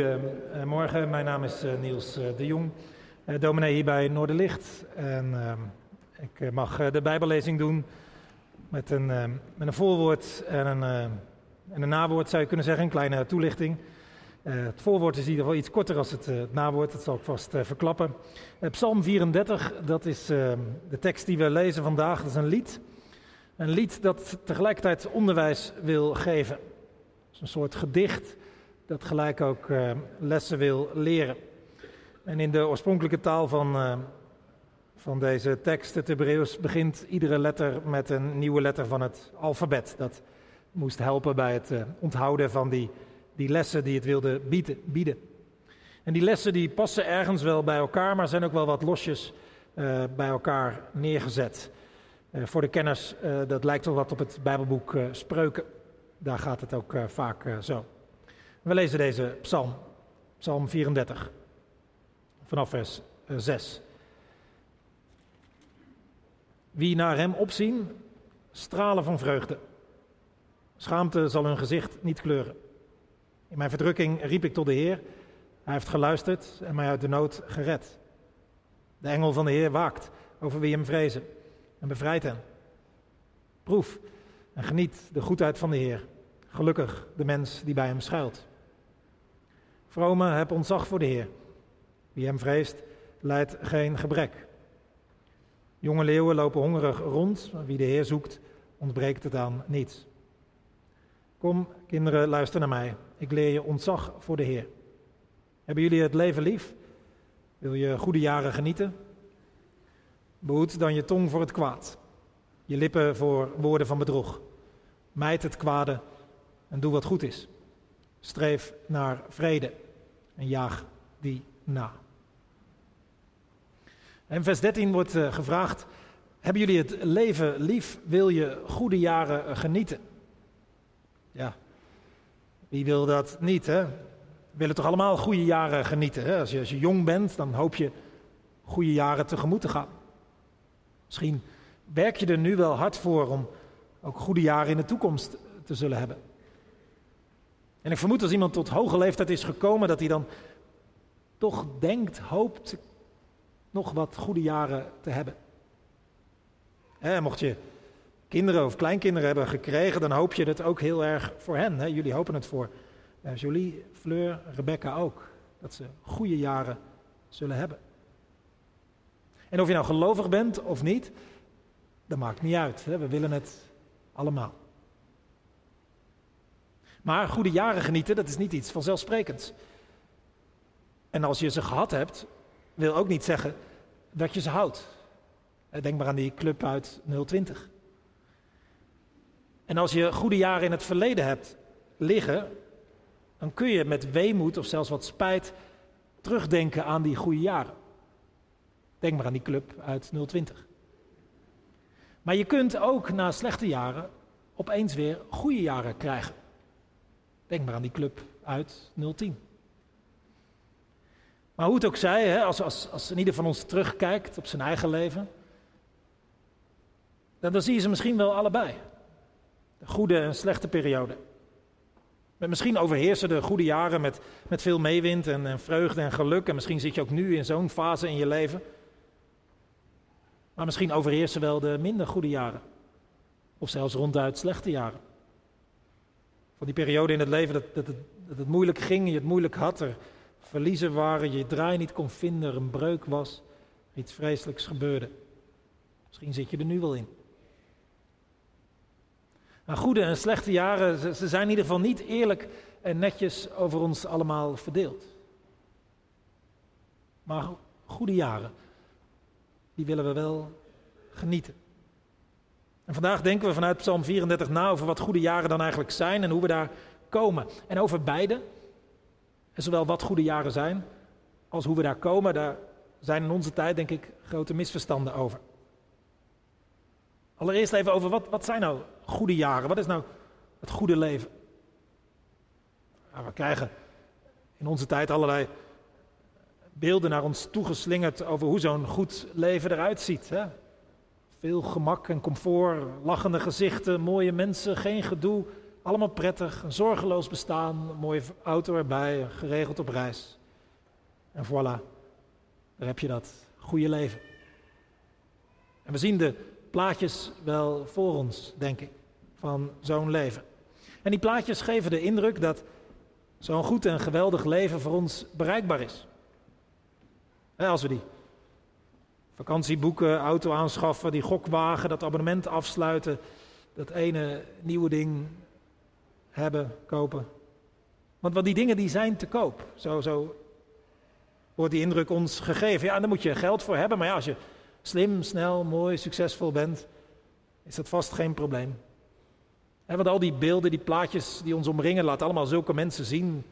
Goedemorgen, mijn naam is eh, Niels eh, de Jong, eh, dominee hier bij Noorderlicht. En ik mag de Bijbellezing doen met een, met een voorwoord en een, en een nawoord, zou je kunnen zeggen, een kleine toelichting. het voorwoord is in ieder geval iets korter dan het, het nawoord, dat zal ik vast verklappen. Psalm 34, dat is de tekst die we lezen vandaag, dat is een lied. Een lied dat tegelijkertijd onderwijs wil geven. Het is een soort gedicht dat gelijk ook uh, lessen wil leren. En in de oorspronkelijke taal van, uh, van deze tekst, het Hebreeuws, begint iedere letter met een nieuwe letter van het alfabet. Dat moest helpen bij het uh, onthouden van die, die lessen die het wilde bieden, bieden. En die lessen die passen ergens wel bij elkaar, maar zijn ook wel wat losjes bij elkaar neergezet. voor de kenners, dat lijkt wel wat op het Bijbelboek Spreuken. Daar gaat het ook vaak zo. We lezen deze psalm, psalm 34, vanaf vers 6. Eh, Wie naar hem opzien, stralen van vreugde. Schaamte zal hun gezicht niet kleuren. In mijn verdrukking riep ik tot de Heer. Hij heeft geluisterd en mij uit de nood gered. De engel van de Heer waakt over wie hem vrezen en bevrijdt hen. Proef en geniet de goedheid van de Heer. Gelukkig de mens die bij hem schuilt. Vrome, heb ontzag voor de Heer. Wie hem vreest, leidt geen gebrek. Jonge leeuwen lopen hongerig rond, maar wie de Heer zoekt, ontbreekt het aan niets. Kom, kinderen, luister naar mij. Ik leer je ontzag voor de Heer. Hebben jullie het leven lief? Wil je goede jaren genieten? Behoed dan je tong voor het kwaad, je lippen voor woorden van bedrog. Mijd het kwade en doe wat goed is. Streef naar vrede en jaag die na. In vers 13 wordt eh, gevraagd: Hebben jullie het leven lief? Wil je goede jaren genieten? Ja, wie wil dat niet? Hè? We willen toch allemaal goede jaren genieten? Hè? Als, je, als je jong bent, dan hoop je goede jaren tegemoet te gaan. Misschien werk je er nu wel hard voor om ook goede jaren in de toekomst te zullen hebben. En ik vermoed als iemand tot hoge leeftijd is gekomen, dat hij dan toch denkt, hoopt nog wat goede jaren te hebben. mocht je kinderen of kleinkinderen hebben gekregen, dan hoop je het ook heel erg voor hen. Jullie hopen het voor uh, Jolie, Fleur, Rebecca ook. Dat ze goede jaren zullen hebben. En of je nou gelovig bent of niet, dat maakt niet uit. Hè? We willen het allemaal. Maar goede jaren genieten, dat is niet iets vanzelfsprekends. En als je ze gehad hebt, wil ook niet zeggen dat je ze houdt. Eh, denk maar aan die club uit 020. En als je goede jaren in het verleden hebt liggen, dan kun je met weemoed of zelfs wat spijt terugdenken aan die goede jaren. Denk maar aan die club uit 020. Maar je kunt ook na slechte jaren opeens weer goede jaren krijgen. Denk maar aan die club uit 010. Maar hoe het ook zij, hè, als, als, als ieder van ons terugkijkt op zijn eigen leven, dan, dan zie je ze misschien wel allebei. De goede en slechte periode. Met misschien overheersen de goede jaren met, met veel meewind en, en vreugde en geluk. En misschien zit je ook nu in zo'n fase in je leven. Maar misschien overheersen wel de minder goede jaren. Of zelfs ronduit slechte jaren. Van die periode in het leven dat, dat, het, moeilijk ging, je het moeilijk had, er verliezen waren, je draai niet kon vinden, er een breuk was, iets vreselijks gebeurde. Misschien zit je er nu wel in. Maar goede en slechte jaren, ze zijn in ieder geval niet eerlijk en netjes over ons allemaal verdeeld. Maar goede jaren, die willen we wel genieten. En vandaag denken we vanuit Psalm 34 na over wat goede jaren dan eigenlijk zijn en hoe we daar komen. En over beide, en zowel wat goede jaren zijn, als hoe we daar komen, daar zijn in onze tijd denk ik grote misverstanden over. Allereerst even over wat, wat zijn nou goede jaren? Wat is nou het goede leven? Nou, we krijgen in onze tijd allerlei beelden naar ons toegeslingerd over hoe zo'n goed leven eruit ziet. Hè? Veel gemak en comfort, lachende gezichten, mooie mensen, geen gedoe, allemaal prettig, een zorgeloos bestaan, een mooie auto erbij, geregeld op reis. En voilà, daar heb je dat goede leven. En we zien de plaatjes wel voor ons, denk ik, van zo'n leven. En die plaatjes geven de indruk dat zo'n goed en geweldig leven voor ons bereikbaar is. als we die vakantie boeken, auto aanschaffen, die gokwagen, dat abonnement afsluiten, dat ene nieuwe ding hebben, kopen. Want, want die dingen die zijn te koop. Zo, zo wordt die indruk ons gegeven. Ja, daar moet je geld voor hebben, maar ja, als je slim, snel, mooi, succesvol bent, is dat vast geen probleem. En want al die beelden, die plaatjes die ons omringen, laten allemaal zulke mensen zien.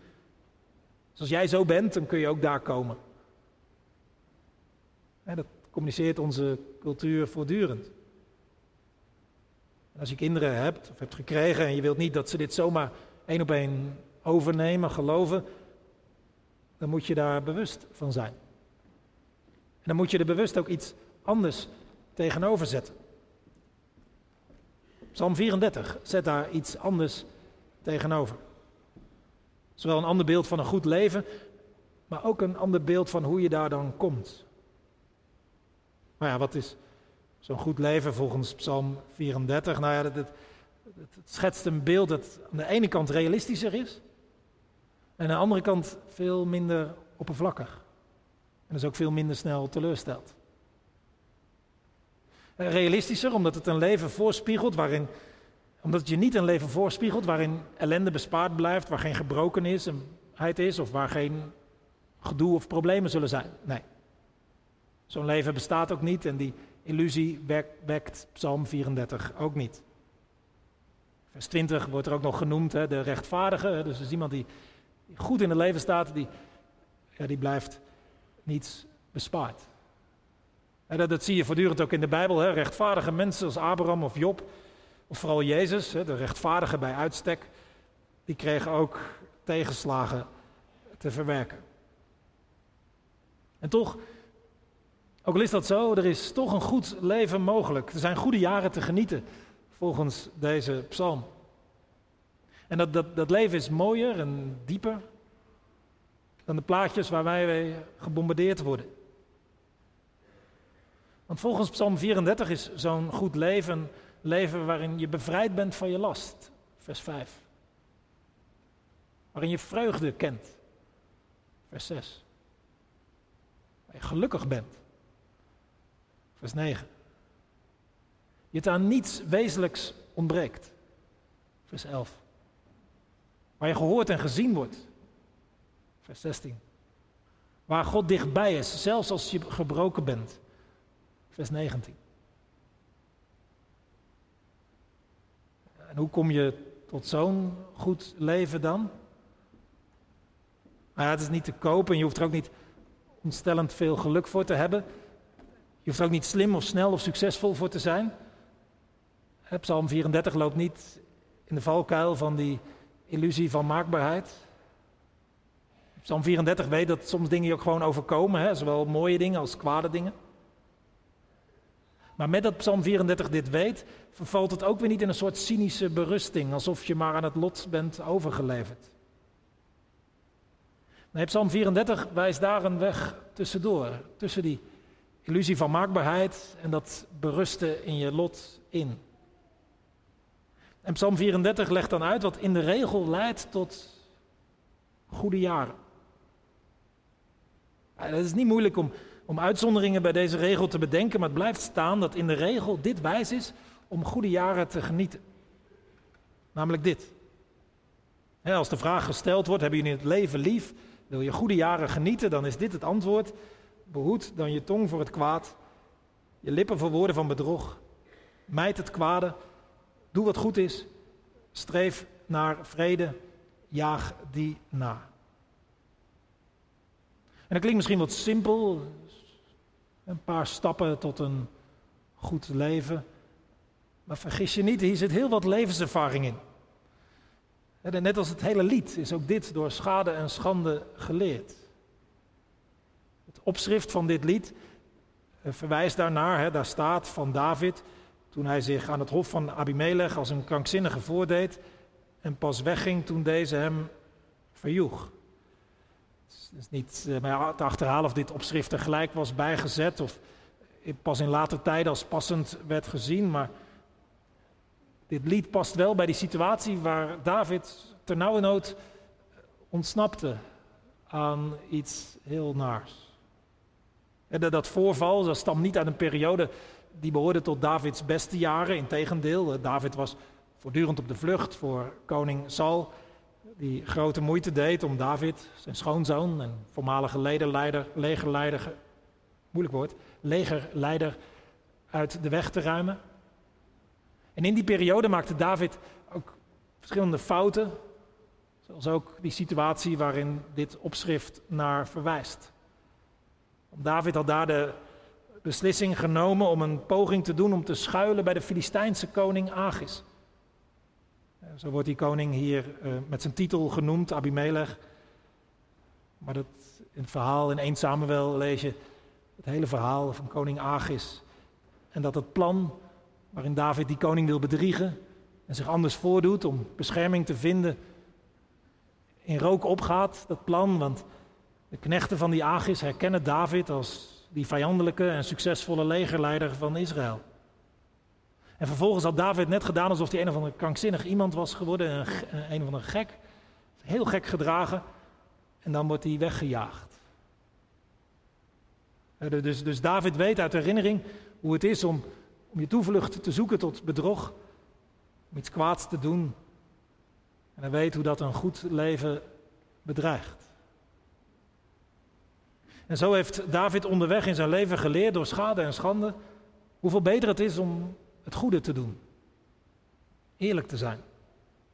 Dus als jij zo bent, dan kun je ook daar komen. En dat communiceert onze cultuur voortdurend. En als je kinderen hebt of hebt gekregen en je wilt niet dat ze dit zomaar één op één overnemen, geloven, dan moet je daar bewust van zijn. En dan moet je er bewust ook iets anders tegenover zetten. Psalm 34 zet daar iets anders tegenover. Zowel een ander beeld van een goed leven, maar ook een ander beeld van hoe je daar dan komt. Maar ja, wat is zo'n goed leven volgens Psalm 34? Nou ja, het, schetst een beeld dat aan de ene kant realistischer is, en aan de andere kant veel minder oppervlakkig. En dus ook veel minder snel teleurstelt. Eh, realistischer, omdat het een leven voorspiegelt waarin, omdat het je niet een leven voorspiegelt waarin ellende bespaard blijft, waar geen gebrokenheid is of waar geen gedoe of problemen zullen zijn. Nee. Zo'n leven bestaat ook niet en die illusie wekt Psalm 34 ook niet. Vers 20 wordt er ook nog genoemd, hè, de rechtvaardige. Dus is iemand die, goed in het leven staat, die, ja, die blijft niets bespaard. En dat, dat, zie je voortdurend ook in de Bijbel. Hè? Rechtvaardige mensen als Abraham of Job, of vooral Jezus, hè, de rechtvaardige bij uitstek, die kregen ook tegenslagen te verwerken. En toch ook al is dat zo, er is toch een goed leven mogelijk. Er zijn goede jaren te genieten, volgens deze psalm. En dat, dat, dat leven is mooier en dieper dan de plaatjes waar wij gebombardeerd worden. Want volgens Psalm 34 is zo'n goed leven leven waarin je bevrijd bent van je last. Vers 5. Waarin je vreugde kent. Vers 6. Waar je gelukkig bent. Vers 9. Je het aan niets wezenlijks ontbreekt. Vers 11. Waar je gehoord en gezien wordt. Vers 16. Waar God dichtbij is, zelfs als je gebroken bent. Vers 19. En hoe kom je tot zo'n goed leven dan? Nou ja, het is niet te kopen en je hoeft er ook niet ontstellend veel geluk voor te hebben. Je hoeft er ook niet slim of snel of succesvol voor te zijn. Psalm 34 loopt niet in de valkuil van die illusie van maakbaarheid. Psalm 34 weet dat soms dingen je ook gewoon overkomen, hè? zowel mooie dingen als kwade dingen. Maar met dat Psalm 34 dit weet, vervalt het ook weer niet in een soort cynische berusting, alsof je maar aan het lot bent overgeleverd. Nee, Psalm 34 wijst daar een weg tussendoor, tussen die illusie van maakbaarheid en dat berusten in je lot in. En Psalm 34 legt dan uit wat in de regel leidt tot goede jaren. Het is niet moeilijk om, om uitzonderingen bij deze regel te bedenken, maar het blijft staan dat in de regel dit wijs is om goede jaren te genieten. Namelijk dit. Als de vraag gesteld wordt, hebben jullie het leven lief? Wil je goede jaren genieten? Dan is dit het antwoord. Behoed dan je tong voor het kwaad, je lippen voor woorden van bedrog. Mijd het kwade, doe wat goed is, streef naar vrede, jaag die na. En dat klinkt misschien wat simpel, een paar stappen tot een goed leven. Maar vergis je niet, hier zit heel wat levenservaring in. Net als het hele lied is ook dit door schade en schande geleerd opschrift van dit lied eh, verwijst daarnaar. Hè, daar staat van David, toen hij zich aan het hof van Abimelech als een krankzinnige voordeed. en pas wegging toen deze hem verjoeg. Het is niet uh, te achterhalen of dit opschrift er gelijk was bijgezet of pas in later tijden als passend werd gezien, maar dit lied past wel bij die situatie waar David ternauwernood ontsnapte aan iets heel naars. En dat voorval dat stamt niet uit een periode die behoorde tot Davids beste jaren. Integendeel, David was voortdurend op de vlucht voor koning Saul, die grote moeite deed om David, zijn schoonzoon en voormalige legerleider, legerleider, moeilijk woord, legerleider uit de weg te ruimen. En in die periode maakte David ook verschillende fouten, zoals ook die situatie waarin dit opschrift naar verwijst. David had daar de beslissing genomen om een poging te doen om te schuilen bij de Filistijnse koning Agis. Zo wordt die koning hier uh, met zijn titel genoemd, Abimelech. Maar dat, in het verhaal in 1 Samuel lees je het hele verhaal van koning Agis. En dat het plan waarin David die koning wil bedriegen en zich anders voordoet om bescherming te vinden, in rook opgaat, dat plan. Want de knechten van die Agis herkennen David als die vijandelijke en succesvolle legerleider van Israël. En vervolgens had David net gedaan alsof hij een of andere krankzinnig iemand was geworden, een, een of andere gek, heel gek gedragen, en dan wordt hij weggejaagd. Dus, dus David weet uit herinnering hoe het is om, om je toevlucht te zoeken tot bedrog, om iets kwaads te doen. En hij weet hoe dat een goed leven bedreigt. En zo heeft David onderweg in zijn leven geleerd door schade en schande hoeveel beter het is om het goede te doen. Eerlijk te zijn,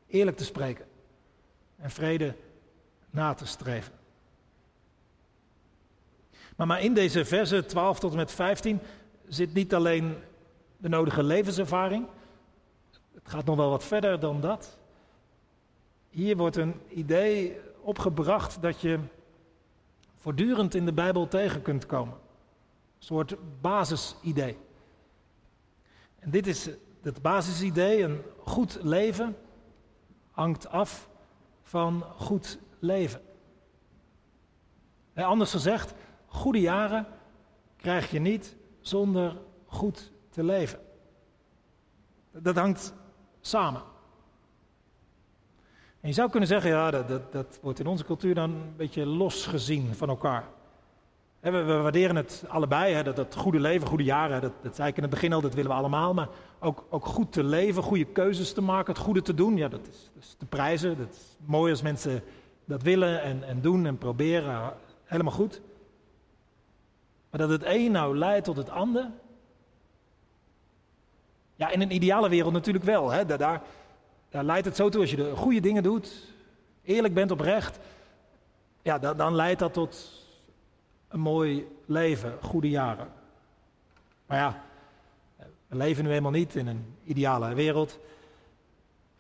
eerlijk te spreken en vrede na te streven. Maar, maar in deze versen 12 tot en met 15 zit niet alleen de nodige levenservaring. Het gaat nog wel wat verder dan dat. Hier wordt een idee opgebracht dat je voortdurend in de Bijbel tegen kunt komen. Een soort basisidee. En dit is het basisidee, een goed leven hangt af van goed leven. anders gezegd, goede jaren krijg je niet zonder goed te leven. Dat hangt samen. En je zou kunnen zeggen, ja, dat, dat, dat wordt in onze cultuur dan een beetje los gezien van elkaar. we, we, waarderen het allebei, dat, dat, goede leven, goede jaren, dat, dat zei ik in het begin al, dat willen we allemaal. Maar ook, ook goed te leven, goede keuzes te maken, het goede te doen, ja, dat is, te prijzen. Dat is mooi als mensen dat willen en, en doen en proberen, helemaal goed. Maar dat het een nou leidt tot het ander, ja, in een ideale wereld natuurlijk wel. Daar leidt het zo toe als je de goede dingen doet, eerlijk bent oprecht, ja, dan, dan leidt dat tot een mooi leven, goede jaren. Maar ja, we leven nu helemaal niet in een ideale wereld.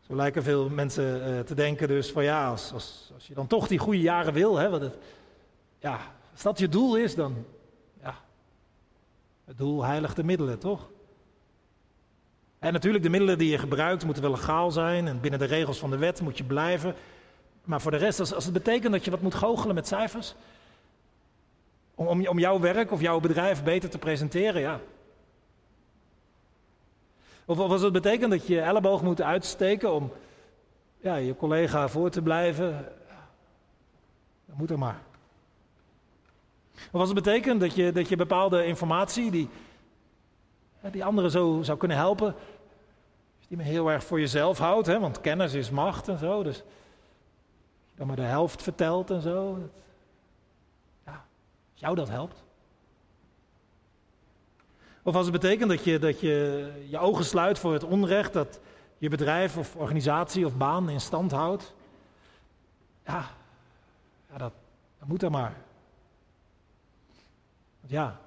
Zo lijken veel mensen uh, te denken dus van ja, als, als, als, je dan toch die goede jaren wil, hè, wat het, ja, als dat je doel is, dan ja, het doel heiligt de middelen, toch? En natuurlijk, de middelen die je gebruikt moeten wel legaal zijn en binnen de regels van de wet moet je blijven. Maar voor de rest, als, als het betekent dat je wat moet goochelen met cijfers, om, om, om jouw werk of jouw bedrijf beter te presenteren, ja. Of, als het betekent dat je elleboog moet uitsteken om ja, je collega voor te blijven, dan moet er maar. Of als het betekent dat je, dat je bepaalde informatie die, die anderen zo zou kunnen helpen, die me heel erg voor jezelf houdt, hè, want kennis is macht en zo. Dus als je dan maar de helft vertelt en zo. Ja, als jou dat helpt. Of als het betekent dat je, dat je je ogen sluit voor het onrecht dat je bedrijf of organisatie of baan in stand houdt. Ja, ja dat, dat moet dan maar. Want ja,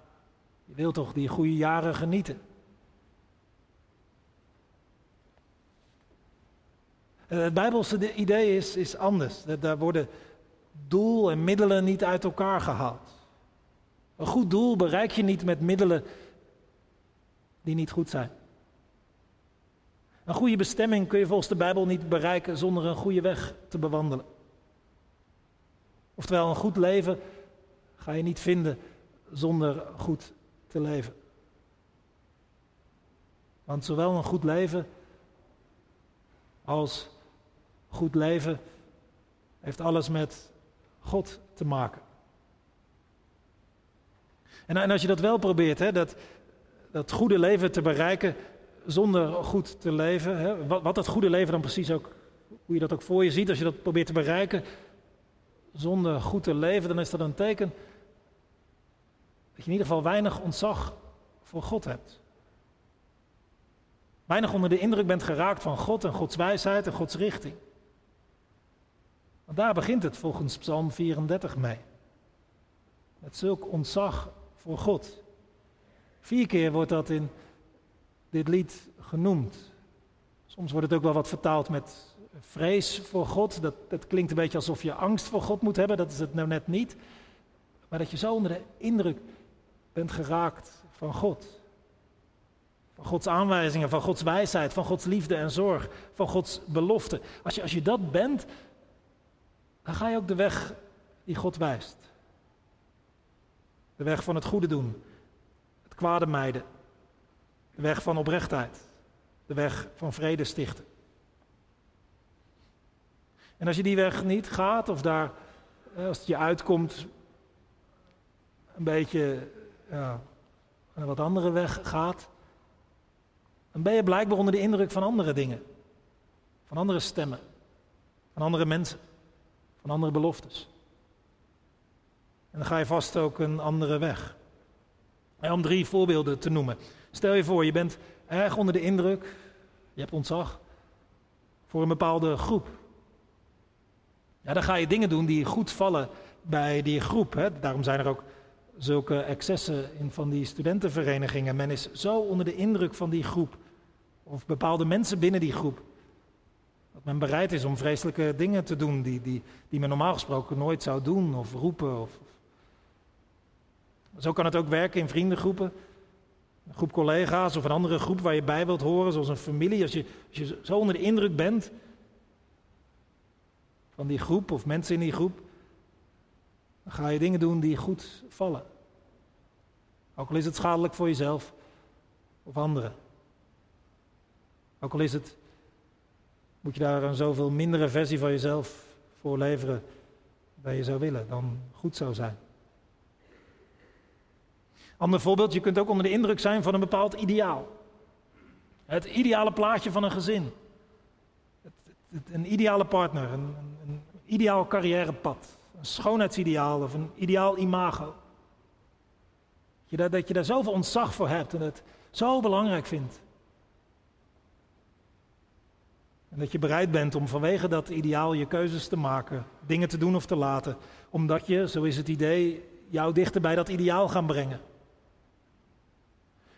je wilt toch die goede jaren genieten. Het Bijbelse idee is, is anders. Daar worden doel en middelen niet uit elkaar gehaald. Een goed doel bereik je niet met middelen die niet goed zijn. Een goede bestemming kun je volgens de Bijbel niet bereiken zonder een goede weg te bewandelen. Oftewel, een goed leven ga je niet vinden zonder goed te leven. Want zowel een goed leven als goed leven heeft alles met God te maken. En, en als je dat wel probeert, hè, dat, dat goede leven te bereiken zonder goed te leven, hè, wat, wat dat goede leven dan precies ook, hoe je dat ook voor je ziet, als je dat probeert te bereiken zonder goed te leven, dan is dat een teken dat je in ieder geval weinig ontzag voor God hebt. Weinig onder de indruk bent geraakt van God en Gods wijsheid en Gods richting. Want daar begint het volgens Psalm 34 mee. Met zulk ontzag voor God. Vier keer wordt dat in dit lied genoemd. Soms wordt het ook wel wat vertaald met vrees voor God. Dat, dat klinkt een beetje alsof je angst voor God moet hebben. Dat is het nou net niet. Maar dat je zo onder de indruk bent geraakt van God. Van Gods aanwijzingen, van Gods wijsheid, van Gods liefde en zorg, van Gods belofte. Als je, als je dat bent, dan ga je ook de weg die God wijst. De weg van het goede doen, het kwade mijden. De weg van oprechtheid, de weg van vrede stichten. En als je die weg niet gaat, of daar, eh, als het je uitkomt, een beetje ja, een wat andere weg gaat, dan ben je blijkbaar onder de indruk van andere dingen. Van andere stemmen, van andere mensen, andere beloftes. En dan ga je vast ook een andere weg. om drie voorbeelden te noemen. Stel je voor, je bent erg onder de indruk, je hebt ontzag voor een bepaalde groep. Ja, dan ga je dingen doen die goed vallen bij die groep. Hè. Daarom zijn er ook zulke excessen in van die studentenverenigingen. Men is zo onder de indruk van die groep, of bepaalde mensen binnen die groep, dat men bereid is om vreselijke dingen te doen die, die, die men normaal gesproken nooit zou doen of roepen. Of... Zo kan het ook werken in vriendengroepen. Een groep collega's of een andere groep waar je bij wilt horen, zoals een familie. Als je, als je zo onder de indruk bent van die groep of mensen in die groep, dan ga je dingen doen die goed vallen. Ook al is het schadelijk voor jezelf of anderen. Ook al is het, moet je daar een zoveel mindere versie van jezelf voor leveren dan je zou willen, dan goed zou zijn. Ander voorbeeld, je kunt ook onder de indruk zijn van een bepaald ideaal. Het ideale plaatje van een gezin. Het, een ideale partner, een, een ideaal carrièrepad een schoonheidsideaal of een ideaal imago. Dat je, daar, dat je daar zoveel ontzag voor hebt en het zo belangrijk vindt. En dat je bereid bent om vanwege dat ideaal je keuzes te maken, dingen te doen of te laten, omdat je, zo is het idee, jou dichter bij dat ideaal gaan brengen.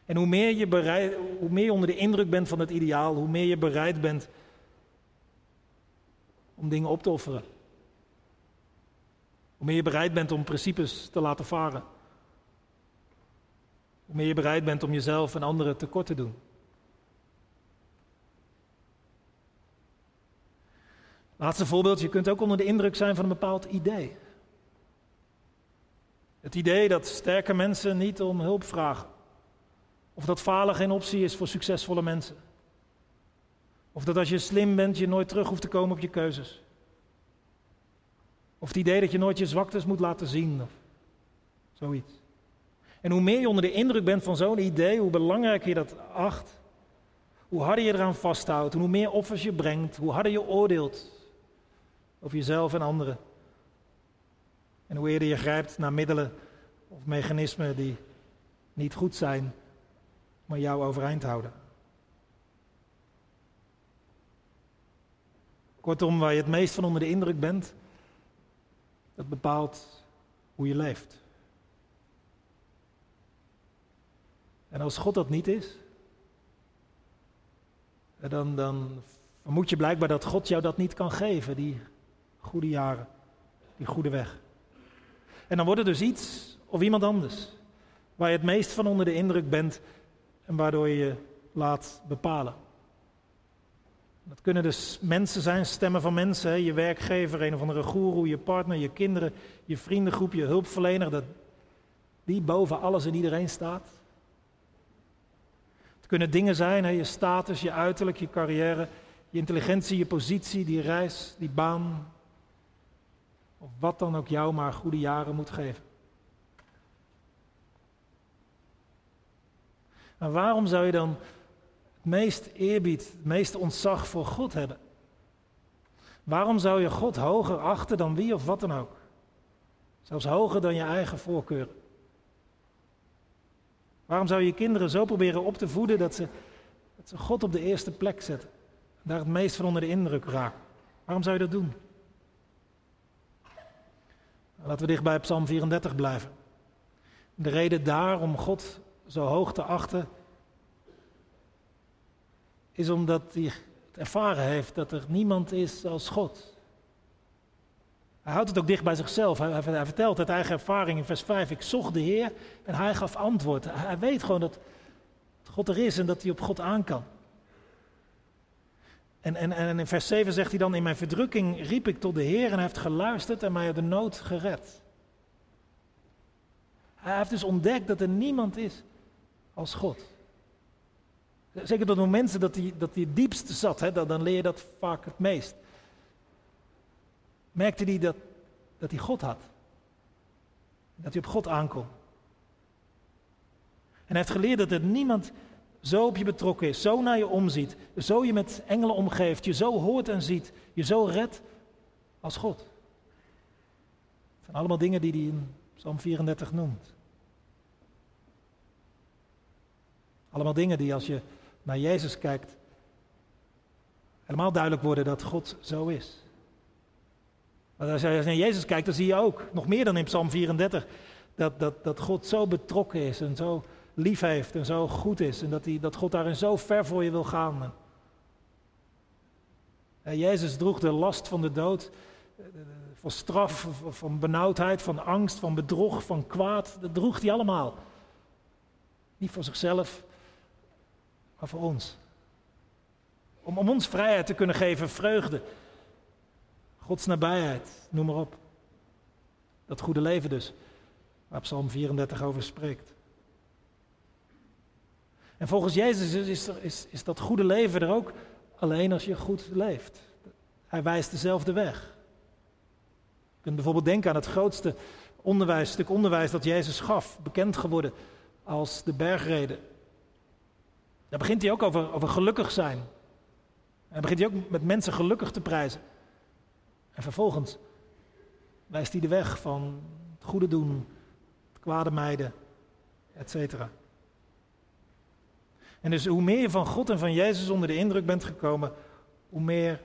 En hoe meer, je bereid, hoe meer je onder de indruk bent van het ideaal, hoe meer je bereid bent om dingen op te offeren. Hoe meer je bereid bent om principes te laten varen. Hoe meer je bereid bent om jezelf en anderen tekort te doen. Laatste voorbeeld, je kunt ook onder de indruk zijn van een bepaald idee. Het idee dat sterke mensen niet om hulp vragen. Of dat falen geen optie is voor succesvolle mensen. Of dat als je slim bent je nooit terug hoeft te komen op je keuzes. Of het idee dat je nooit je zwaktes moet laten zien. Of zoiets. En hoe meer je onder de indruk bent van zo'n idee, hoe belangrijker je dat acht. Hoe harder je eraan vasthoudt, hoe meer offers je brengt, hoe harder je oordeelt over jezelf en anderen. En hoe eerder je grijpt naar middelen of mechanismen die niet goed zijn, maar jou overeind houden. Kortom, waar je het meest van onder de indruk bent, dat bepaalt hoe je leeft. En als God dat niet is, dan, dan vermoed je blijkbaar dat God jou dat niet kan geven, die goede jaren, die goede weg. En dan wordt het dus iets of iemand anders, waar je het meest van onder de indruk bent en waardoor je je laat bepalen. Dat kunnen dus mensen zijn, stemmen van mensen. Je werkgever, een of andere goeroe, je partner, je kinderen, je vriendengroep, je hulpverlener. Dat die boven alles en iedereen staat. Het kunnen dingen zijn, hè, je status, je uiterlijk, je carrière, je intelligentie, je positie, die reis, die baan. Of wat dan ook jou maar goede jaren moet geven. Maar waarom zou je dan het meest eerbied, het meeste ontzag voor God hebben? Waarom zou je God hoger achten dan wie of wat dan ook? Zelfs hoger dan je eigen voorkeuren. Waarom zou je kinderen zo proberen op te voeden dat ze, dat ze God op de eerste plek zetten? En daar het meest van onder de indruk raken? Waarom zou je dat doen? Laten we dicht bij Psalm 34 blijven. De reden daar om God zo hoog te achten, is omdat hij het ervaren heeft dat er niemand is als God. Hij houdt het ook dicht bij zichzelf. Hij, hij, vertelt uit eigen ervaring in vers 5. Ik zocht de Heer en hij gaf antwoord. Hij weet gewoon dat God er is en dat hij op God aan kan. En, en, en in vers 7 zegt hij dan, in mijn verdrukking riep ik tot de Heer en hij heeft geluisterd en mij uit de nood gered. Hij heeft dus ontdekt dat er niemand is als God. Zeker tot de momenten dat hij, dat het diepste zat, hè, dan, leer je dat vaak het meest. Merkte hij dat, dat hij God had. Dat hij op God aankomt. En hij heeft geleerd dat er niemand zo op je betrokken is, zo naar je omziet, zo je met engelen omgeeft, je zo hoort en ziet, je zo redt als God. Het zijn allemaal dingen die hij in Psalm 34 noemt. Allemaal dingen die als je naar Jezus kijkt, helemaal duidelijk worden dat God zo is. Maar als je naar Jezus kijkt, dan zie je ook, nog meer dan in Psalm 34, dat, dat, dat God zo betrokken is en zo lief heeft en zo goed is. En dat, hij, dat God daarin zo ver voor je wil gaan. En Jezus droeg de last van de dood, eh, van straf, van benauwdheid, van angst, van bedrog, van kwaad. Dat droeg hij allemaal. Niet voor zichzelf, maar voor ons. Om, om ons vrijheid te kunnen geven, vreugde. Gods nabijheid, noem maar op. Dat goede leven dus, waar Psalm 34 over spreekt. En volgens Jezus is, is, is dat goede leven er ook alleen als je goed leeft. Hij wijst dezelfde weg. Je kunt bijvoorbeeld denken aan het grootste onderwijs, stuk onderwijs dat Jezus gaf, bekend geworden als de bergreden. Daar begint hij ook over, over gelukkig zijn. En dan begint hij ook met mensen gelukkig te prijzen. En vervolgens wijst hij de weg van het goede doen, het kwade mijden, etc. En dus hoe meer je van God en van Jezus onder de indruk bent gekomen, hoe meer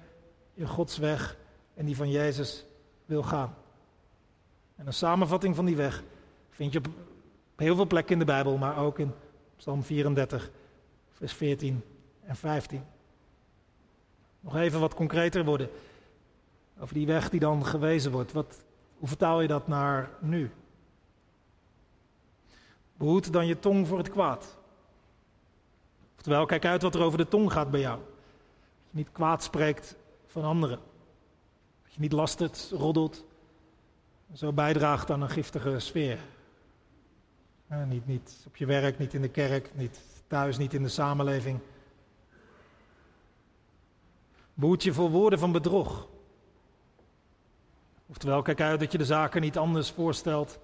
je Gods weg en die van Jezus wil gaan. En een samenvatting van die weg vind je op, heel veel plekken in de Bijbel, maar ook in Psalm 34, vers 14 en 15. Nog even wat concreter worden over die weg die dan gewezen wordt. Wat, hoe vertaal je dat naar nu? Behoed dan je tong voor het kwaad. Oftewel, kijk uit wat er over de tong gaat bij jou. Dat je niet kwaad spreekt van anderen. Dat je niet lastert, roddelt. Zo bijdraagt aan een giftige sfeer. niet, niet op je werk, niet in de kerk, niet thuis, niet in de samenleving. Behoed je voor woorden van bedrog. Oftewel, kijk uit dat je de zaken niet anders voorstelt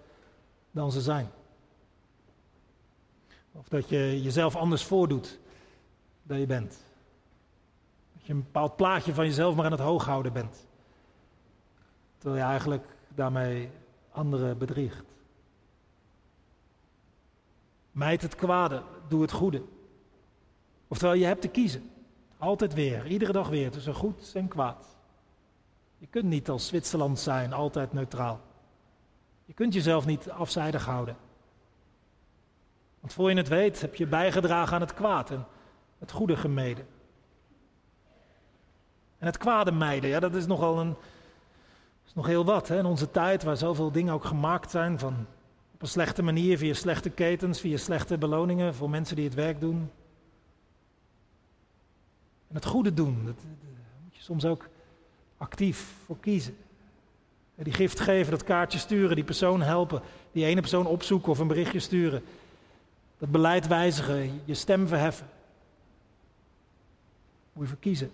dan ze zijn. Of dat je jezelf anders voordoet dan je bent. Dat je een bepaald plaatje van jezelf maar aan het hoog houden bent. Terwijl je eigenlijk daarmee anderen bedriegt. Mijd het kwade, doe het goede. Oftewel, je hebt te kiezen. Altijd weer, iedere dag weer, tussen goed en kwaad. Je kunt niet als Zwitserland zijn, altijd neutraal. Je kunt jezelf niet afzijdig houden. Want voor je het weet heb je bijgedragen aan het kwaad het goede gemeden. En het kwade mijden, ja, dat is nogal een, is nog heel wat hè? in onze tijd waar zoveel dingen ook gemaakt zijn van op een slechte manier, via slechte ketens, via slechte beloningen voor mensen die het werk doen. En het goede doen, dat, daar moet je soms ook actief voor kiezen. Die gift geven, dat kaartje sturen, die persoon helpen, die ene persoon opzoeken of een berichtje sturen. Dat beleid wijzigen, je stem verheffen. Moet je.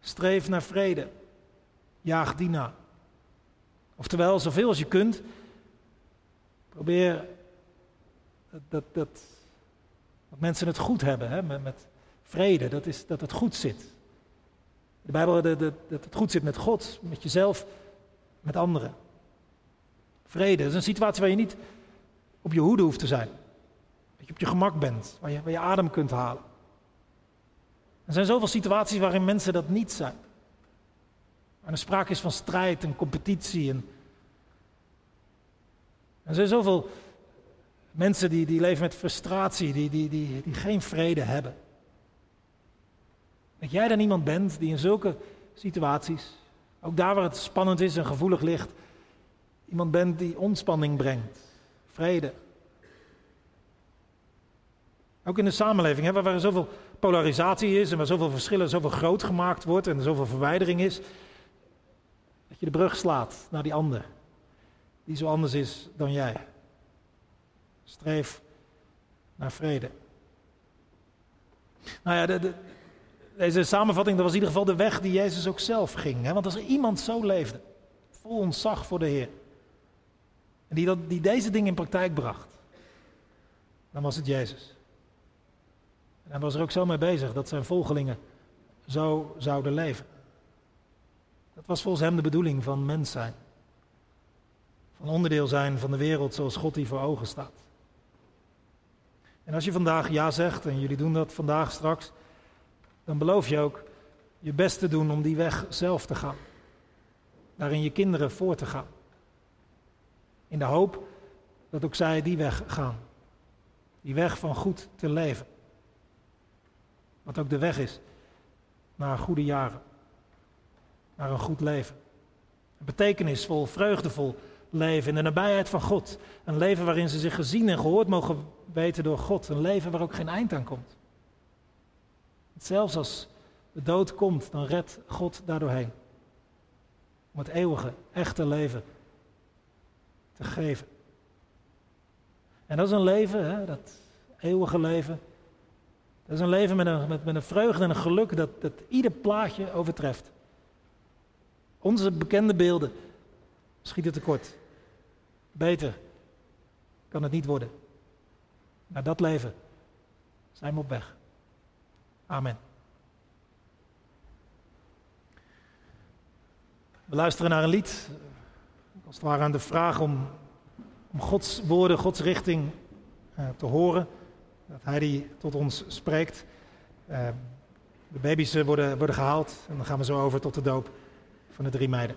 Streef naar vrede. Jaag die na. Oftewel, zoveel als je kunt, probeer dat, dat, dat, mensen het goed hebben, hè? Met, met, vrede, dat, is, dat het goed zit. De Bijbel dat, dat het goed zit met God, met jezelf, met anderen. Vrede, dat is een situatie waar je niet op je hoede hoeft te zijn. Dat je op je gemak bent, waar je, waar je adem kunt halen. Er zijn zoveel situaties waarin mensen dat niet zijn. En er sprake is van strijd en competitie. En er zijn zoveel mensen die, die leven met frustratie, die, die, die, geen vrede hebben. Dat jij dan iemand bent die in zulke situaties, ook daar waar het spannend is en gevoelig ligt, iemand bent die ontspanning brengt, vrede. Ook in de samenleving, waar er zoveel polarisatie is en waar zoveel verschillen, zoveel groot gemaakt wordt en er zoveel verwijdering is, dat je de brug slaat naar die ander, die zo anders is dan jij. Streef naar vrede. Nou ja, de, deze samenvatting dat was in ieder geval de weg die Jezus ook zelf ging. Hè? Want als er iemand zo leefde, vol ontzag voor de Heer, en die, dat, die deze dingen in praktijk bracht, dan was het Jezus. En hij was er ook zo mee bezig dat zijn volgelingen zo zouden leven. Dat was volgens hem de bedoeling van mens zijn. Van onderdeel zijn van de wereld zoals God die voor ogen staat. En als je vandaag ja zegt, en jullie doen dat vandaag straks, dan beloof je ook je best te doen om die weg zelf te gaan. Daarin je kinderen voor te gaan. In de hoop dat ook zij die weg gaan. Die weg van goed te leven. Wat ook de weg is naar goede jaren. Naar een goed leven. Een betekenisvol, vreugdevol leven in de nabijheid van God. Een leven waarin ze zich gezien en gehoord mogen weten door God. Een leven waar ook geen eind aan komt. Zelfs als de dood komt, dan redt God daardoorheen. Om het eeuwige, echte leven te geven. En dat is een leven, hè, dat eeuwige leven. Dat is een leven met een, met, met een vreugde en een geluk dat, dat ieder plaatje overtreft. Onze bekende beelden schieten tekort. Beter kan het niet worden. Naar dat leven zijn we op weg. Amen. We luisteren naar een lied, als het ware aan de vraag om, om Gods woorden, Gods richting uh, te horen. Dat Hij die tot ons spreekt. Uh, de baby's worden, worden gehaald en dan gaan we zo over tot de doop van de drie meiden.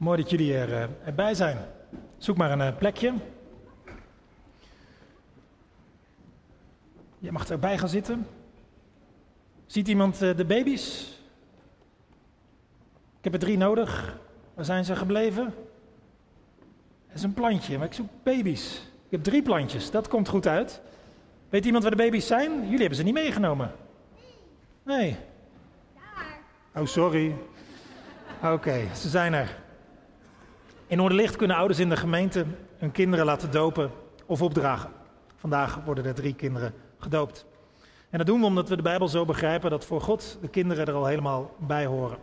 Mooi dat jullie er, uh, erbij zijn. Zoek maar een uh, plekje. Je mag erbij gaan zitten. Ziet iemand uh, de baby's? Ik heb er drie nodig. Waar zijn ze gebleven? Dat is een plantje, maar ik zoek baby's. Ik heb drie plantjes, dat komt goed uit. Weet iemand waar de baby's zijn? Jullie hebben ze niet meegenomen. Nee. Oh, sorry. Oké, ze zijn er. In Noorderlicht kunnen ouders in de gemeente hun kinderen laten dopen of opdragen. Vandaag worden er drie kinderen gedoopt. En dat doen we omdat we de Bijbel zo begrijpen dat voor God de kinderen er al helemaal bij horen.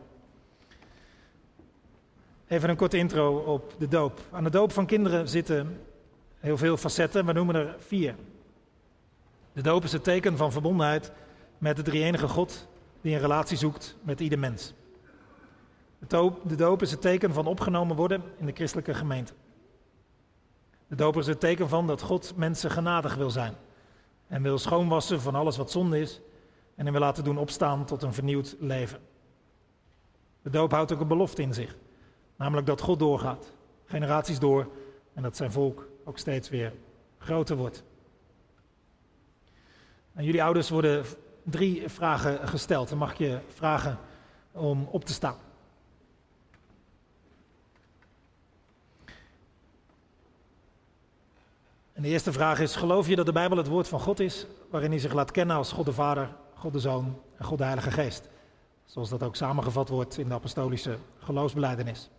Even een korte intro op de doop. Aan de doop van kinderen zitten heel veel facetten, we noemen er vier. De doop is het teken van verbondenheid met de drie-enige God die een relatie zoekt met ieder mens. De doop is het teken van opgenomen worden in de christelijke gemeente. De doop is het teken van dat God mensen genadig wil zijn. En wil schoonwassen van alles wat zonde is. En hem wil laten doen opstaan tot een vernieuwd leven. De doop houdt ook een belofte in zich. Namelijk dat God doorgaat. Generaties door. En dat zijn volk ook steeds weer groter wordt. En jullie ouders worden drie vragen gesteld. Dan mag je vragen om op te staan. En de eerste vraag is: geloof je dat de Bijbel het woord van God is, waarin hij zich laat kennen als God de Vader, God de Zoon en God de Heilige Geest? Zoals dat ook samengevat wordt in de apostolische geloofsbeleidenis.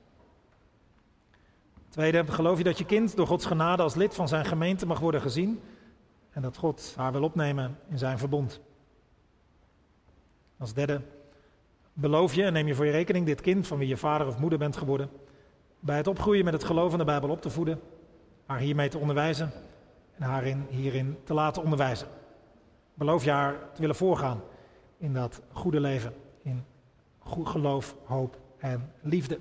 Tweede, geloof je dat je kind door Gods genade als lid van zijn gemeente mag worden gezien en dat God haar wil opnemen in zijn verbond? Als derde, beloof je en neem je voor je rekening dit kind van wie je vader of moeder bent geworden, bij het opgroeien met het geloof in de Bijbel op te voeden, haar hiermee te onderwijzen en haar hierin te laten onderwijzen. Beloof je haar te willen voorgaan in dat goede leven, in goed geloof, hoop en liefde.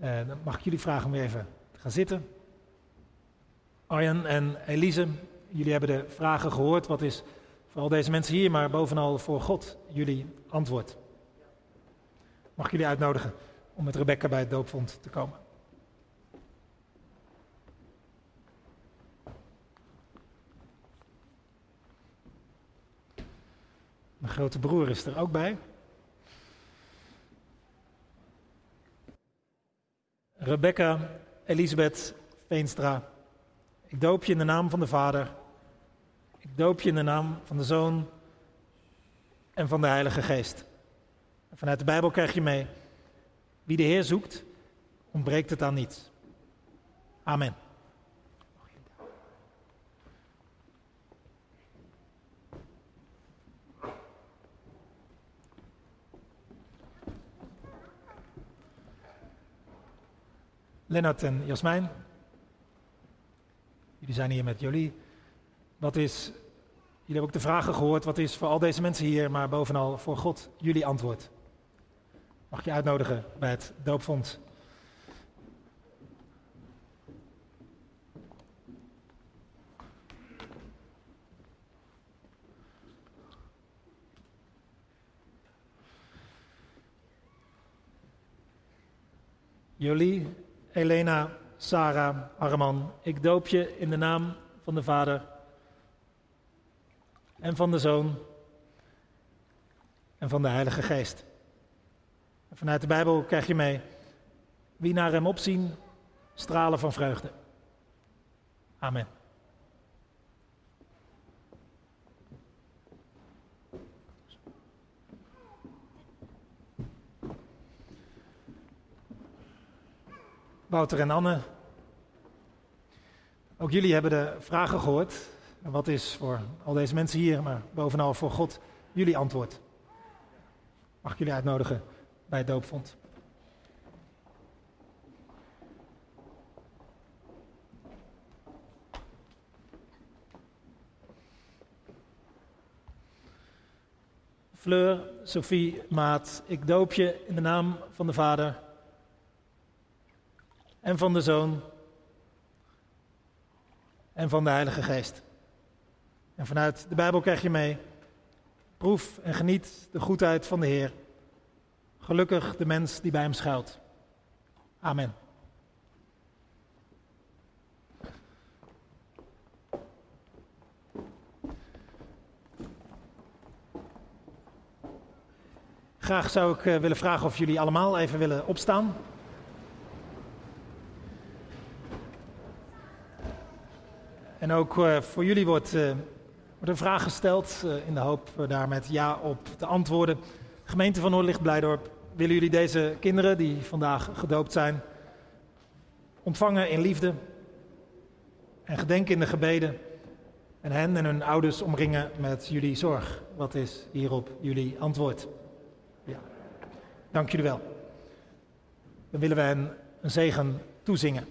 Uh, dan mag ik jullie vragen om even te gaan zitten. Arjan en Elise, jullie hebben de vragen gehoord. Wat is voor al deze mensen hier, maar bovenal voor God, jullie antwoord? Mag ik jullie uitnodigen om met Rebecca bij het doopvond te komen? Mijn grote broer is er ook bij. Rebecca Elisabeth Veenstra, ik doop je in de naam van de Vader. Ik doop je in de naam van de Zoon en van de Heilige Geest. vanuit de Bijbel krijg je mee, wie de Heer zoekt, ontbreekt het aan niets. Amen. Lennart en Jasmijn. Jullie zijn hier met Jolie. Wat is, jullie hebben ook de vragen gehoord, wat is voor al deze mensen hier, maar bovenal voor God, jullie antwoord? Mag je uitnodigen bij het doopvond. Jolie, Elena, Sarah, Arman, ik doop je in de naam van de Vader en van de Zoon en van de Heilige Geest. vanuit de Bijbel krijg je mee, wie naar hem opzien, stralen van vreugde. Amen. Wouter en Anne. Ook jullie hebben de vragen gehoord. wat is voor al deze mensen hier, maar bovenal voor God, jullie antwoord? Mag ik jullie uitnodigen bij het doopvond? Fleur, Sophie, Maat, ik doop je in de naam van de Vader en van de Zoon en van de Heilige Geest. En vanuit de Bijbel krijg je mee, proef en geniet de goedheid van de Heer. Gelukkig de mens die bij hem schuilt. Amen. Graag zou ik eh, willen vragen of jullie allemaal even willen opstaan. En ook uh, voor jullie wordt, uh, wordt, een vraag gesteld in de hoop daar met ja op te antwoorden. Gemeente van Noordlicht Blijdorp, willen jullie deze kinderen die vandaag gedoopt zijn ontvangen in liefde en gedenken in de gebeden en hen en hun ouders omringen met jullie zorg? Wat is hierop jullie antwoord? Ja. Dank jullie wel. Dan willen we hen een zegen toezingen.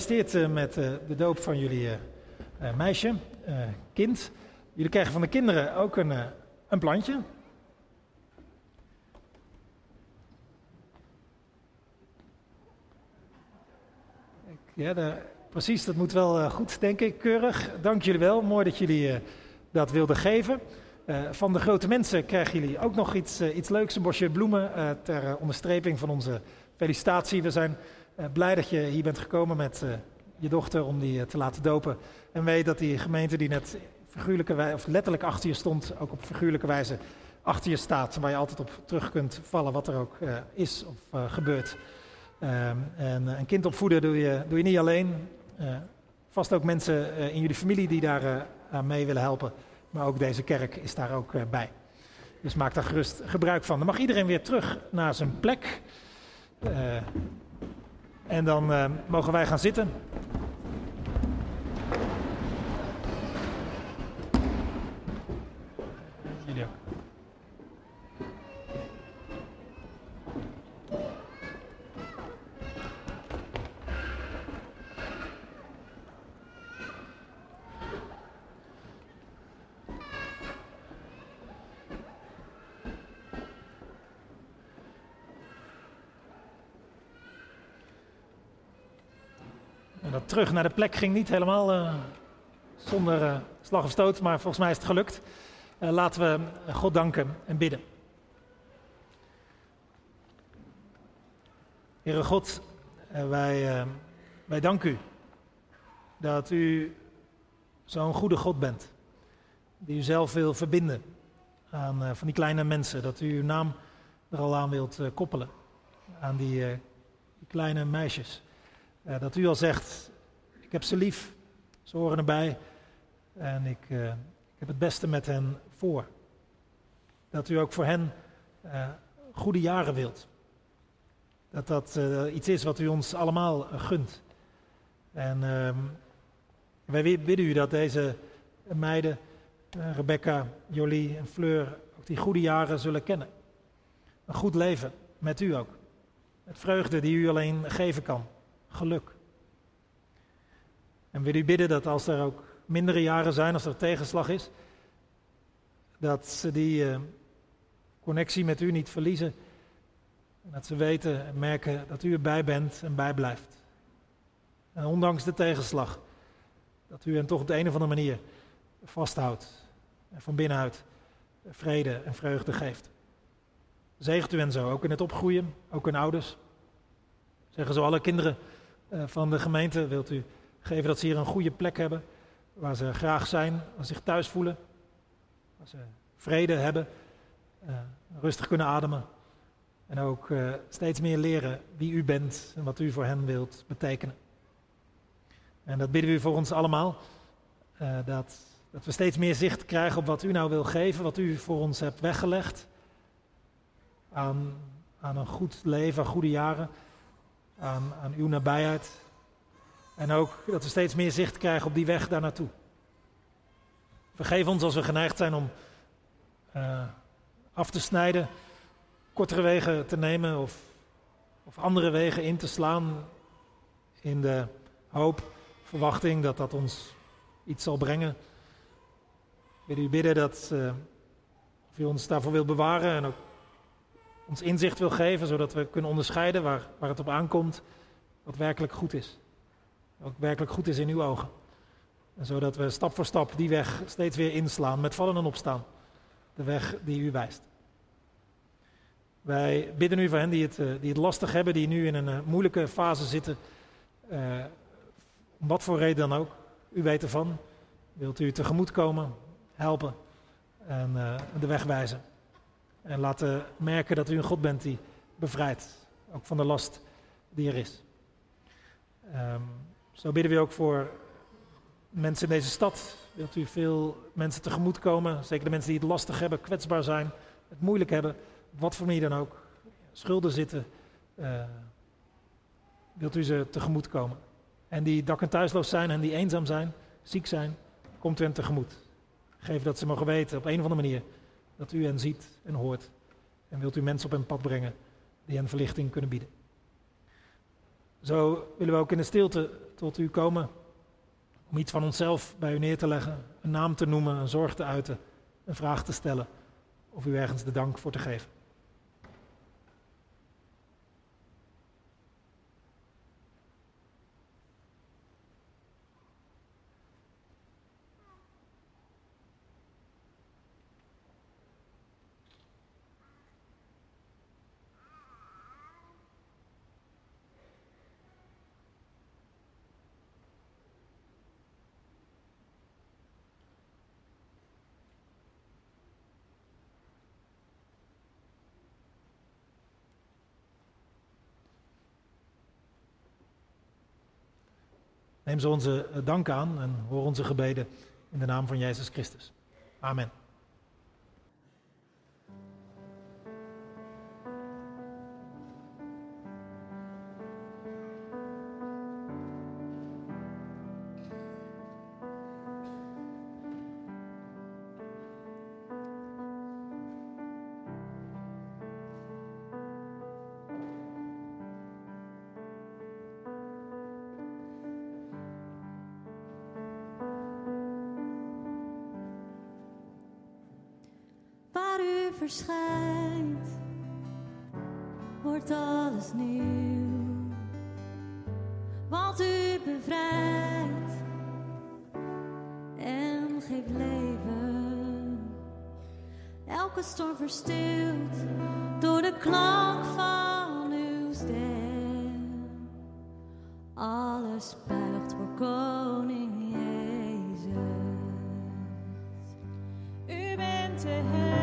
Gefeliciteerd eh, met eh, de doop van jullie eh, meisje, kind. Jullie krijgen van de kinderen ook een, een plantje. Ja, precies, dat moet wel goed, denk ik. Keurig. Dank jullie wel. Mooi dat jullie dat wilden geven. van de grote mensen krijgen jullie ook nog iets, iets leuks, een bosje bloemen ter onderstreping van onze felicitatie. We zijn uh, blij dat je hier bent gekomen met uh, je dochter om die uh, te laten dopen. En weet dat die gemeente die net figuurlijke wijze, of letterlijk achter je stond, ook op figuurlijke wijze achter je staat. Waar je altijd op terug kunt vallen, wat er ook is of gebeurt. Ehm, en een kind opvoeden doe je, doe je niet alleen. vast ook mensen in jullie familie die daar aan mee willen helpen. Maar ook deze kerk is daar ook bij. Dus maak daar gerust gebruik van. Dan mag iedereen weer terug naar zijn plek. En dan uh, mogen wij gaan zitten. Terug naar de plek ging niet helemaal uh, zonder uh, slag of stoot, maar volgens mij is het gelukt. Uh, laten we God danken en bidden. Heere God, wij, wij danken u dat u zo'n goede God bent. Die u zelf wil verbinden aan van die kleine mensen. Dat u uw naam er al aan wilt koppelen. Aan die, die kleine meisjes. dat u al zegt, heb ze lief, ze horen erbij en ik, uh, ik heb het beste met hen voor. Dat u ook voor hen uh, goede jaren wilt. Dat dat uh, iets is wat u ons allemaal gunt. En ehm, wij bidden u dat deze meiden, Rebecca, Jolie en Fleur, ook die goede jaren zullen kennen. Een goed leven, met u ook. Met vreugde die u alleen geven kan. Geluk. En wil u bidden dat als er ook mindere jaren zijn, als er tegenslag is, dat ze die uh, connectie met u niet verliezen. En dat ze weten en merken dat u erbij bent en bijblijft. En ondanks de tegenslag, dat u hen toch op de een of andere manier vasthoudt. En van binnenuit vrede en vreugde geeft. Zegent u hen zo, ook in het opgroeien, ook hun ouders. Zeggen zo alle kinderen uh, van de gemeente, wilt u geven dat ze hier een goede plek hebben, waar ze graag zijn, waar ze zich thuis voelen, waar ze vrede hebben, uh, rustig kunnen ademen. En ook uh, steeds meer leren wie u bent en wat u voor hen wilt betekenen. En dat bidden we voor ons allemaal. Uh, dat, dat we steeds meer zicht krijgen op wat u nou wil geven, wat u voor ons hebt weggelegd. Aan, aan een goed leven, goede jaren, aan, aan uw nabijheid. En ook dat we steeds meer zicht krijgen op die weg daar naartoe. Vergeef ons als we geneigd zijn om uh, af te snijden, kortere wegen te nemen of, of andere wegen in te slaan in de hoop, verwachting dat dat ons iets zal brengen. Wil u bidden dat uh, of u ons daarvoor wil bewaren en ook ons inzicht wil geven, zodat we kunnen onderscheiden waar, waar het op aankomt, wat werkelijk goed is. Wat werkelijk goed is in uw ogen. En zodat we stap voor stap die weg steeds weer inslaan met vallen en opstaan. De weg die u wijst. Wij bidden u voor hen die het, eh, die het lastig hebben, die nu in een eh, moeilijke fase zitten. Uh, om wat voor reden dan ook. U weet ervan. Wilt u tegemoet komen, helpen en de weg wijzen. En laten merken dat u een God bent die bevrijdt. Ook van de last die er is. Um, zo bidden we ook voor mensen in deze stad. Wilt u veel mensen tegemoet komen? Zeker de mensen die het lastig hebben, kwetsbaar zijn, het moeilijk hebben. Wat voor manier dan ook. Schulden zitten. Uh, wilt u ze tegemoet komen? En die dak- en thuisloos zijn en die eenzaam zijn, ziek zijn, komt u hen tegemoet. Geef dat ze mogen weten op een of andere manier dat u hen ziet en hoort. En wilt u mensen op hun pad brengen die hen verlichting kunnen bieden. Zo willen we ook in de stilte tot u komen om iets van onszelf bij u neer te leggen, een naam te noemen, een zorg te uiten, een vraag te stellen of u ergens de dank voor te geven. Neem ze onze eh, dank aan en hoor onze gebeden in de naam van Jezus Christus. Amen. Door de klank van uw stem. Alles buigt voor koning Jezus. U bent de held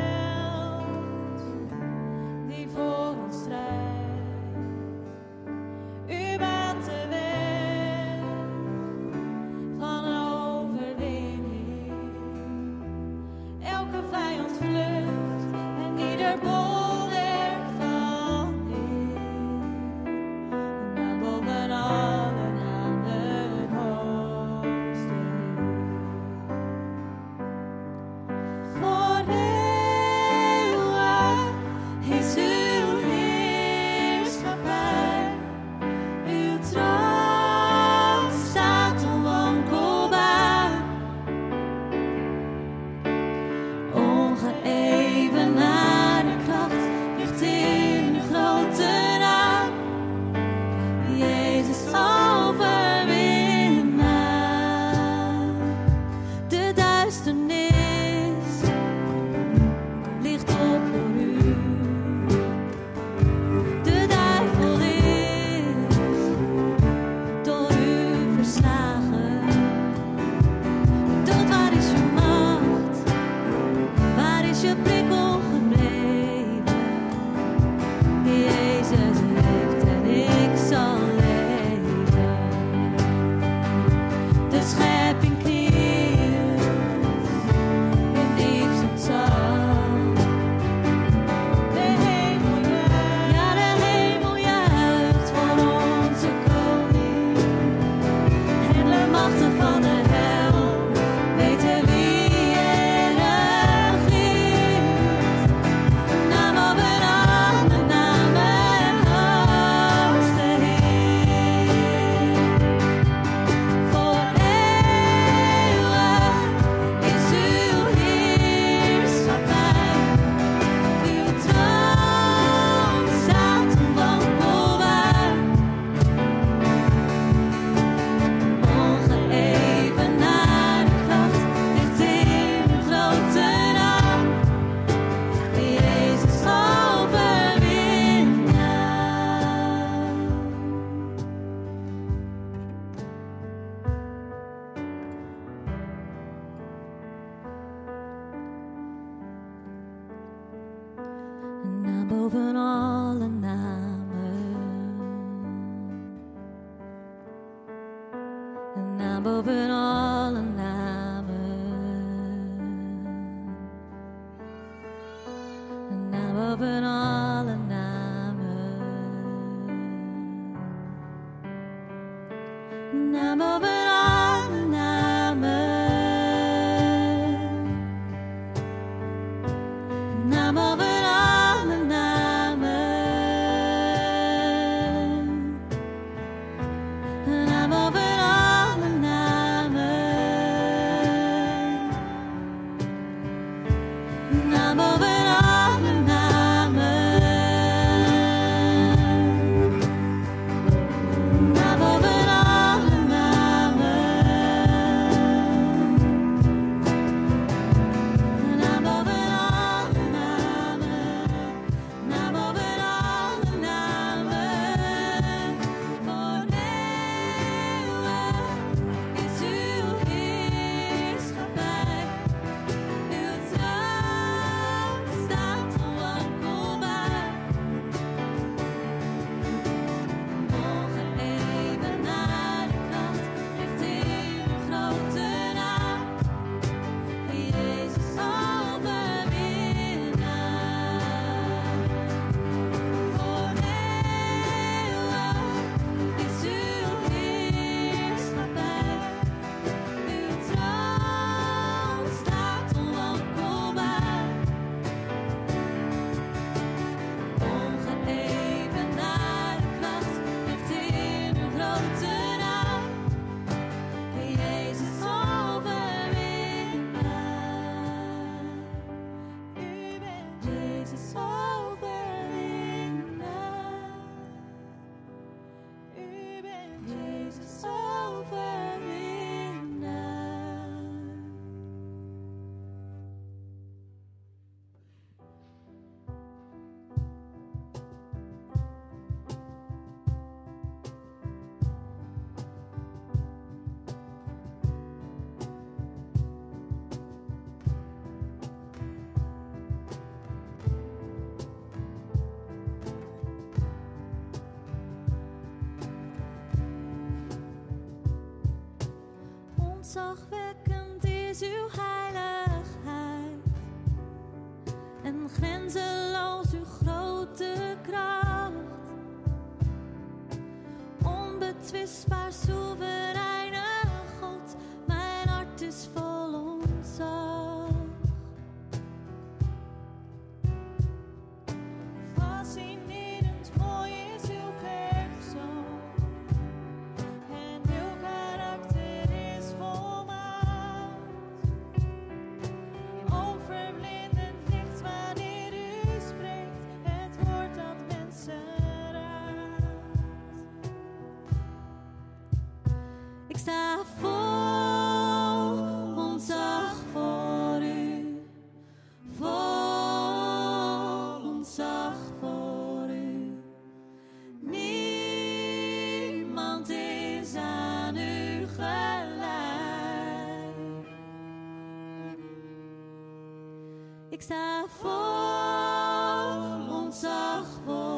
satisfez espaço Ik sta vol, ontzag vol.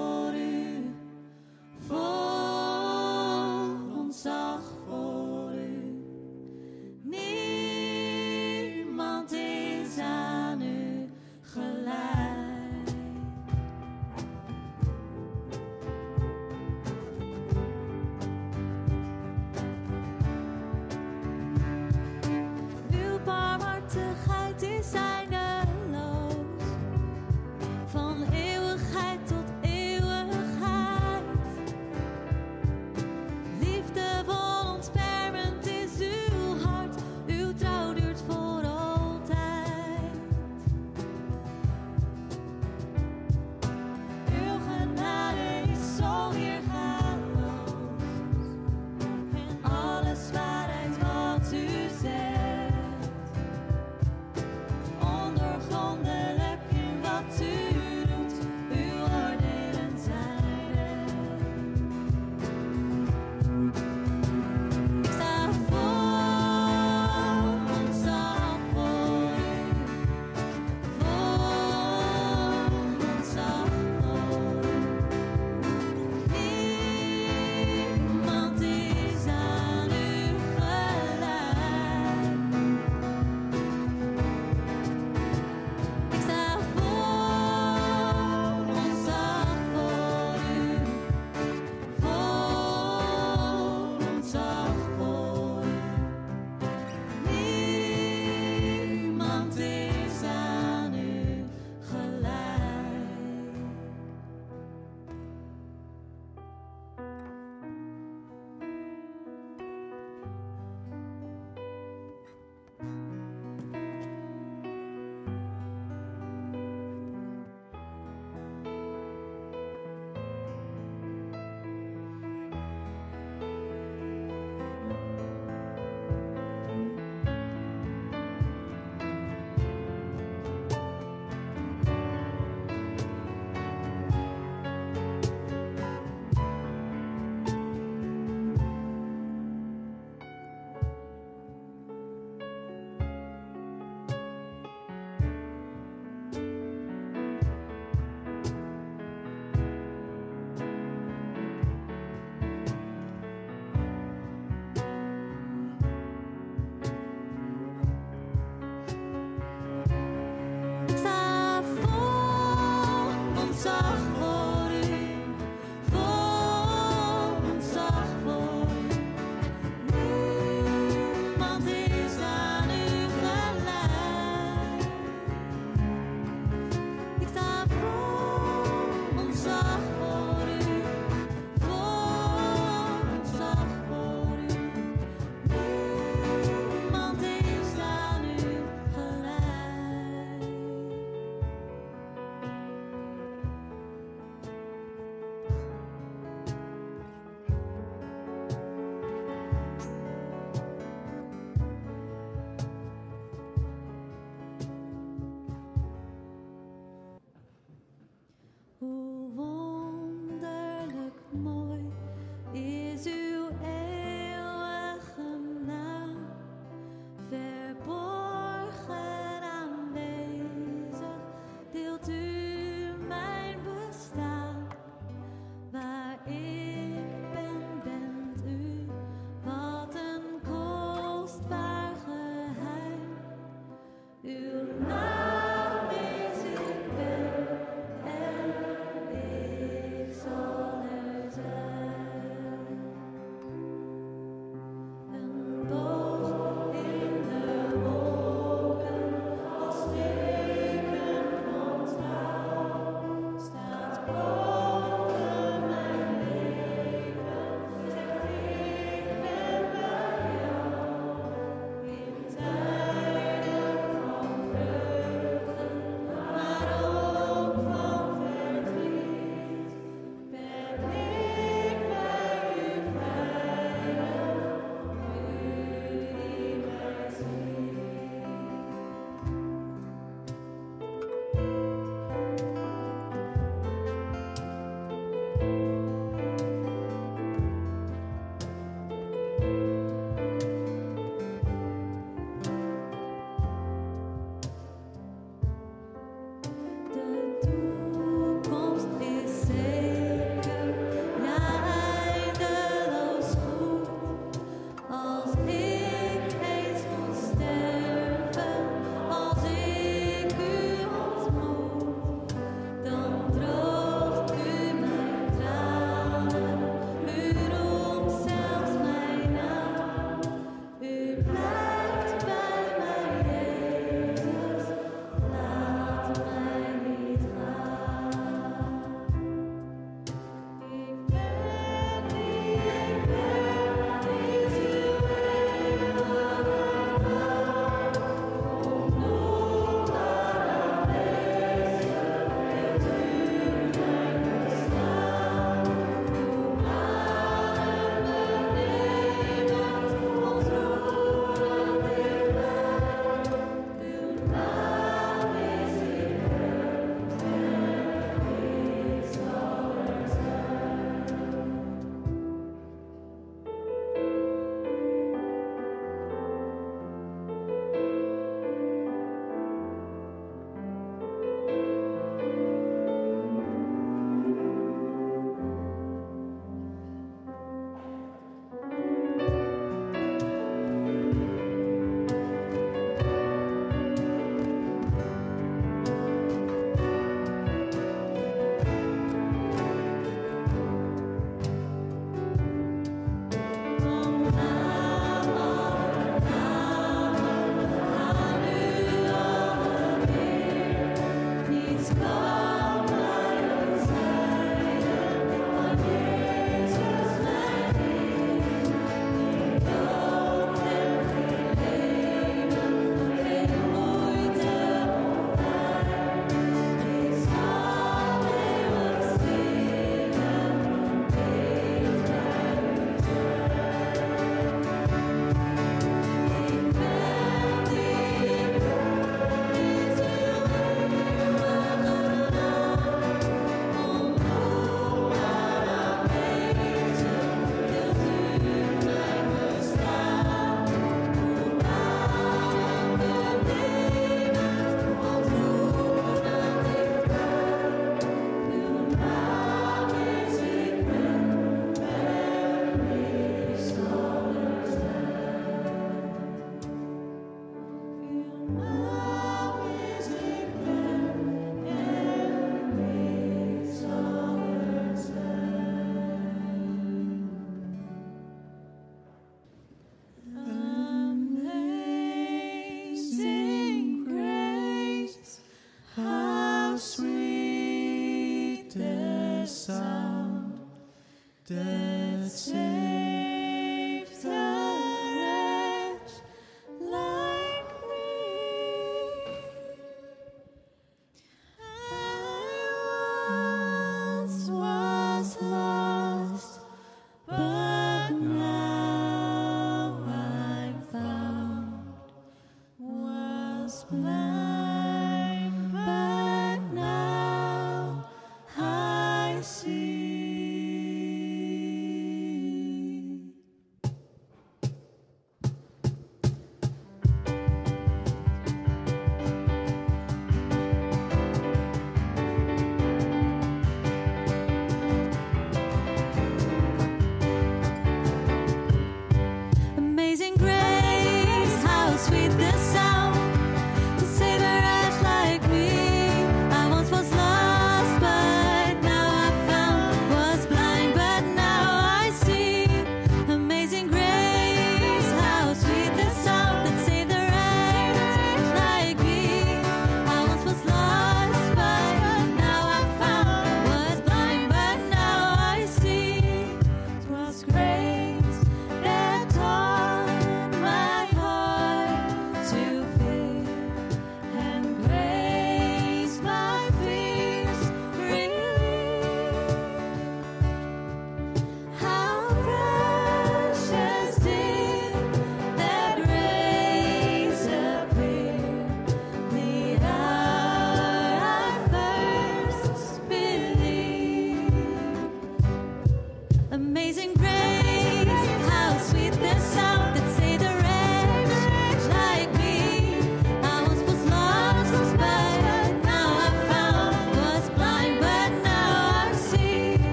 No!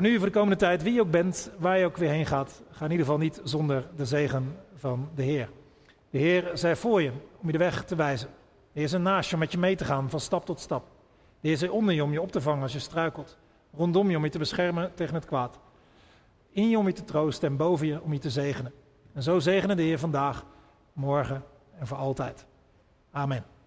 Voor nu, voor de komende tijd, wie je ook bent, waar je ook weer heen gaat, ga in ieder geval niet zonder de zegen van de Heer. De Heer zij voor je om je de weg te wijzen. De Heer is naast je om met je mee te gaan van stap tot stap. De Heer is er onder je om je op te vangen als je struikelt. Rondom je om je te beschermen tegen het kwaad. In je om je te troosten en boven je om je te zegenen. En zo zegenen de Heer vandaag, morgen en voor altijd. Amen.